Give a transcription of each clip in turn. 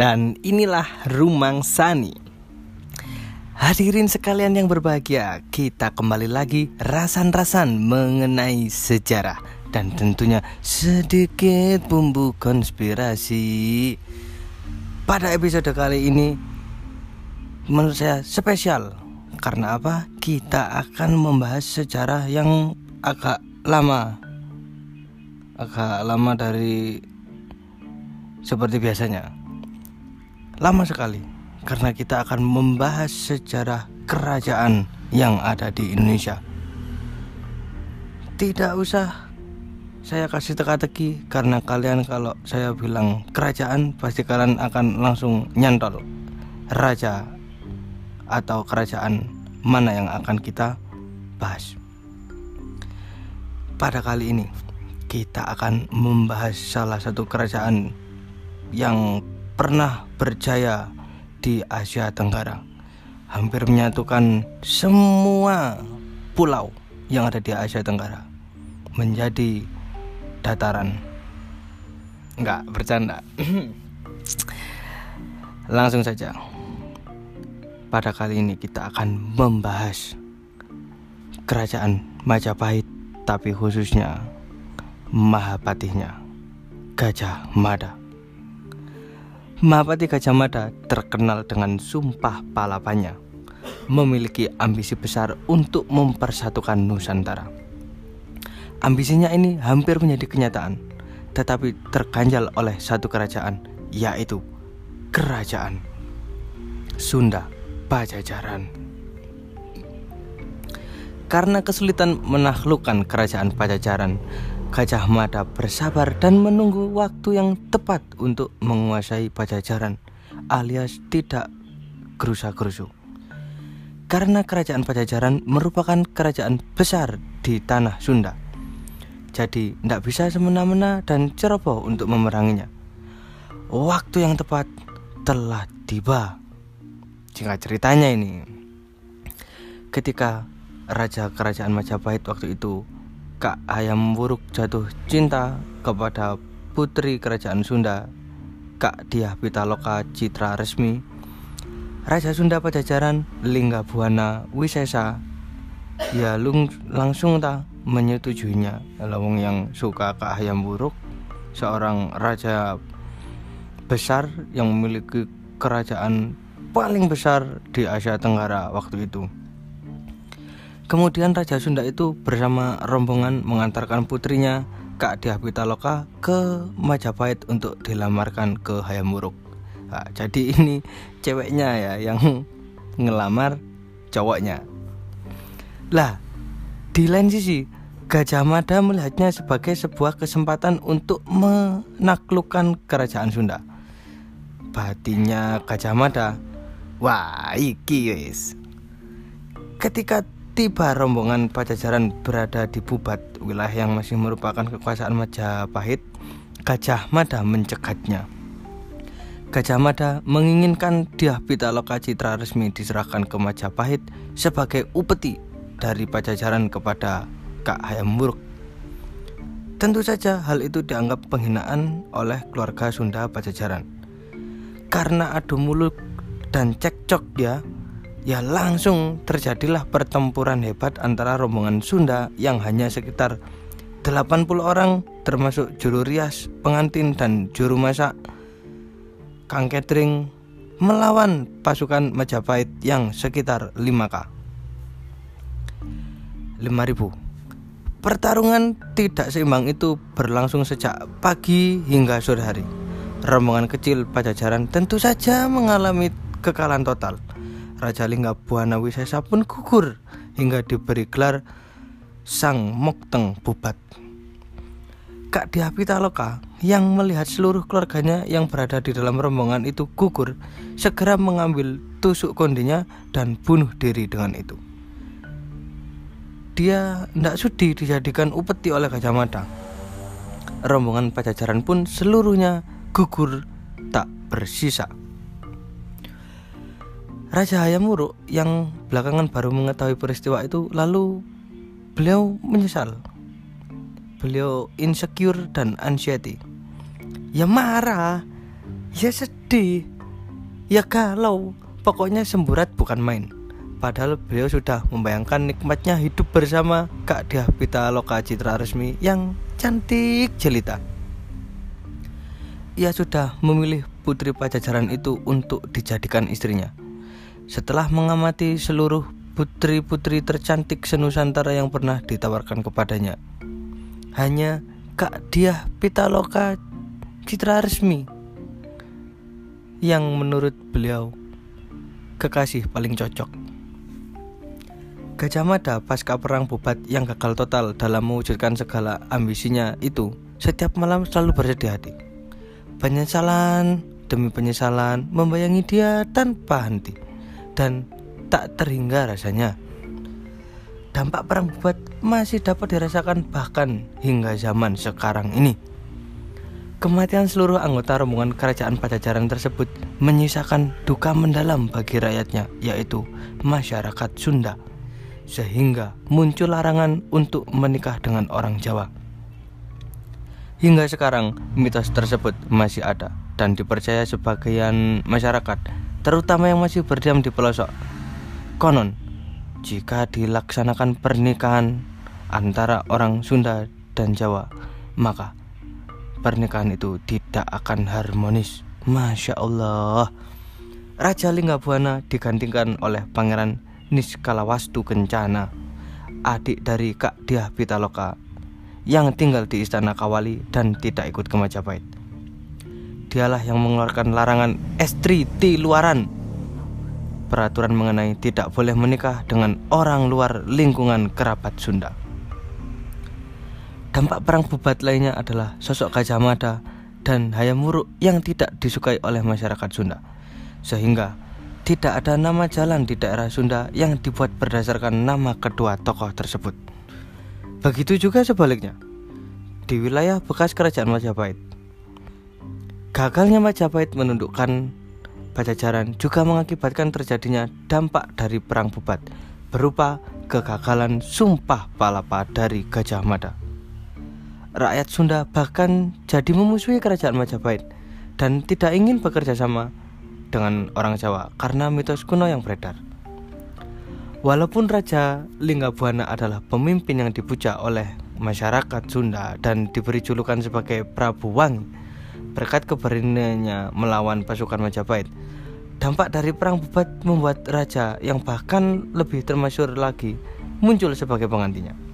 Dan inilah Rumang Sani. Hadirin sekalian yang berbahagia Kita kembali lagi rasan-rasan mengenai sejarah Dan tentunya sedikit bumbu konspirasi. Pada episode kali ini Menurut saya spesial. Karena apa? Kita akan membahas sejarah yang agak lama. Agak lama dari seperti biasanya lama sekali karena kita akan membahas sejarah kerajaan yang ada di Indonesia. Tidak usah saya kasih teka-teki karena kalian kalau saya bilang kerajaan pasti kalian akan langsung nyantol raja atau kerajaan mana yang akan kita bahas. Pada kali ini kita akan membahas salah satu kerajaan yang pernah berjaya di Asia Tenggara. Hampir menyatukan semua pulau yang ada di Asia Tenggara menjadi dataran. Enggak bercanda. Langsung saja. Pada kali ini kita akan membahas kerajaan Majapahit tapi khususnya Mahapatihnya Gajah Mada Mahapati Gajah Mada terkenal dengan sumpah palapannya, memiliki ambisi besar untuk mempersatukan Nusantara. Ambisinya ini hampir menjadi kenyataan, tetapi terganjal oleh satu kerajaan, yaitu Kerajaan Sunda Pajajaran. Karena kesulitan menaklukkan kerajaan Pajajaran, Gajah Mada bersabar dan menunggu waktu yang tepat untuk menguasai Pajajaran alias tidak gerusa-gerusu. Karena kerajaan Pajajaran merupakan kerajaan besar di tanah Sunda. Jadi tidak bisa semena-mena dan ceroboh untuk memeranginya. Waktu yang tepat telah tiba. Jika ceritanya ini, ketika Raja Kerajaan Majapahit waktu itu Kak Ayam Wuruk jatuh cinta kepada putri kerajaan Sunda Kak Diah Pitaloka Citra Resmi. Raja Sunda Pajajaran Lingga Buana Wisesa. Ya lung, langsung tak menyetujuinya. Lawang yang suka Kak Ayam Wuruk seorang raja besar yang memiliki kerajaan paling besar di Asia Tenggara waktu itu Kemudian Raja Sunda itu bersama rombongan mengantarkan putrinya Kak Diah Pitaloka ke Majapahit untuk dilamarkan ke Hayam Wuruk. Nah, jadi ini ceweknya ya yang ngelamar cowoknya. Lah, di lain sisi Gajah Mada melihatnya sebagai sebuah kesempatan untuk menaklukkan kerajaan Sunda. Batinya Gajah Mada, wah iki wis. Ketika tiba rombongan Pajajaran berada di Bubat, wilayah yang masih merupakan kekuasaan Majapahit, Gajah Mada mencegahnya. Gajah Mada menginginkan Diah Pitaloka Citra resmi diserahkan ke Majapahit sebagai upeti dari Pajajaran kepada Kak Hayam Wuruk. Tentu saja hal itu dianggap penghinaan oleh keluarga Sunda Pajajaran. Karena adu mulut dan cekcok ya ya langsung terjadilah pertempuran hebat antara rombongan Sunda yang hanya sekitar 80 orang termasuk juru rias, pengantin dan juru masak Kang Catering melawan pasukan Majapahit yang sekitar 5K 5000 Pertarungan tidak seimbang itu berlangsung sejak pagi hingga sore hari. Rombongan kecil Pajajaran tentu saja mengalami kekalahan total. Raja Lingga Buana Wisesa pun gugur hingga diberi gelar Sang Mokteng Bubat. Kak Diah Pitaloka yang melihat seluruh keluarganya yang berada di dalam rombongan itu gugur segera mengambil tusuk kondinya dan bunuh diri dengan itu. Dia tidak sudi dijadikan upeti oleh Gajah Mada. Rombongan pajajaran pun seluruhnya gugur tak bersisa. Raja Hayam Wuruk yang belakangan baru mengetahui peristiwa itu lalu beliau menyesal. Beliau insecure dan anxiety. Ya marah, ya sedih, Ya kalau pokoknya semburat bukan main. Padahal beliau sudah membayangkan nikmatnya hidup bersama Kak Diah Pitaloka Citra Resmi yang cantik jelita. Ia sudah memilih putri pajajaran itu untuk dijadikan istrinya. Setelah mengamati seluruh putri-putri tercantik senusantara yang pernah ditawarkan kepadanya, hanya Kak Diah Pitaloka Citra Resmi yang menurut beliau kekasih paling cocok. Gajah Mada pasca perang bubat yang gagal total dalam mewujudkan segala ambisinya itu setiap malam selalu bersedih hati. Penyesalan demi penyesalan membayangi dia tanpa henti dan tak terhingga rasanya. Dampak perang bubat masih dapat dirasakan bahkan hingga zaman sekarang ini. Kematian seluruh anggota rombongan kerajaan Pajajaran tersebut menyisakan duka mendalam bagi rakyatnya, yaitu masyarakat Sunda, sehingga muncul larangan untuk menikah dengan orang Jawa. Hingga sekarang, mitos tersebut masih ada dan dipercaya sebagian masyarakat, terutama yang masih berdiam di pelosok. Konon, jika dilaksanakan pernikahan antara orang Sunda dan Jawa, maka pernikahan itu tidak akan harmonis. Masya Allah. Raja Linggabuana digantikan oleh Pangeran Niskalawastu Kencana, adik dari Kak Diah Pitaloka, yang tinggal di Istana Kawali dan tidak ikut ke Majapahit. Dialah yang mengeluarkan larangan estri di luaran peraturan mengenai tidak boleh menikah dengan orang luar lingkungan kerabat Sunda. Dampak perang bubat lainnya adalah sosok Gajah Mada dan Hayam Wuruk yang tidak disukai oleh masyarakat Sunda. Sehingga tidak ada nama jalan di daerah Sunda yang dibuat berdasarkan nama kedua tokoh tersebut. Begitu juga sebaliknya di wilayah bekas kerajaan Majapahit. Gagalnya Majapahit menundukkan Pajajaran juga mengakibatkan terjadinya dampak dari perang bubat berupa kegagalan sumpah palapa dari Gajah Mada rakyat Sunda bahkan jadi memusuhi kerajaan Majapahit dan tidak ingin bekerja sama dengan orang Jawa karena mitos kuno yang beredar. Walaupun Raja Linggabuana adalah pemimpin yang dipuja oleh masyarakat Sunda dan diberi julukan sebagai Prabu Wangi berkat keberaniannya melawan pasukan Majapahit, dampak dari perang bubat membuat raja yang bahkan lebih termasyur lagi muncul sebagai penggantinya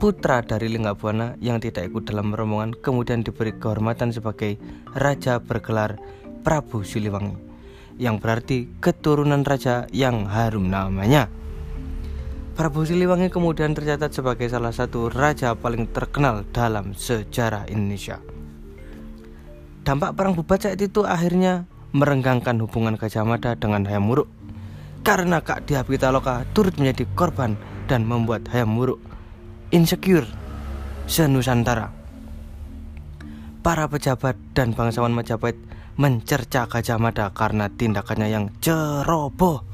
putra dari Linggabuana yang tidak ikut dalam rombongan kemudian diberi kehormatan sebagai raja bergelar Prabu Siliwangi yang berarti keturunan raja yang harum namanya. Prabu Siliwangi kemudian tercatat sebagai salah satu raja paling terkenal dalam sejarah Indonesia. Dampak perang bubat saat itu akhirnya merenggangkan hubungan Gajah Mada dengan Hayam Wuruk karena Kak Diah Pitaloka turut menjadi korban dan membuat Hayam Wuruk insecure senusantara. Para pejabat dan bangsawan Majapahit mencerca Gajah Mada karena tindakannya yang ceroboh.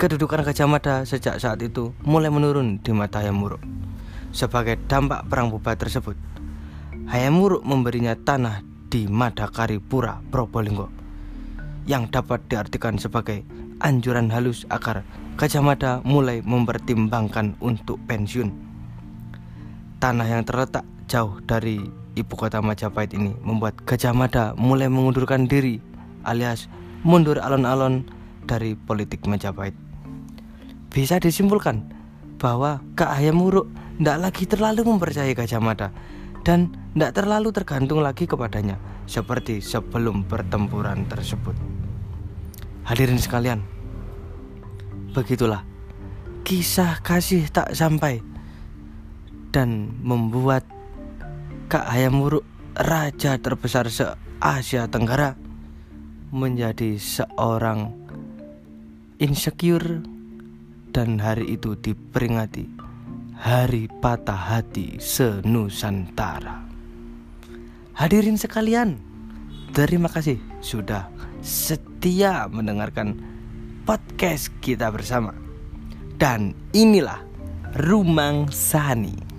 Kedudukan Gajah Mada sejak saat itu mulai menurun di mata Hayam Wuruk. Sebagai dampak perang bubat tersebut, Hayam Wuruk memberinya tanah di Madakari Pura Probolinggo yang dapat diartikan sebagai anjuran halus agar Gajah Mada mulai mempertimbangkan untuk pensiun. Tanah yang terletak jauh dari ibu kota Majapahit ini membuat Gajah Mada mulai mengundurkan diri alias mundur alon-alon dari politik Majapahit. Bisa disimpulkan bahwa Kak Hayam Wuruk tidak lagi terlalu mempercayai Gajah Mada dan tidak terlalu tergantung lagi kepadanya seperti sebelum pertempuran tersebut. Hadirin sekalian, Begitulah kisah kasih tak sampai dan membuat Kak Hayam Wuruk raja terbesar se Asia Tenggara menjadi seorang insecure dan hari itu diperingati Hari Patah Hati Senusantara. Hadirin sekalian, terima kasih sudah setia mendengarkan podcast kita bersama. Dan inilah Rumang Sani.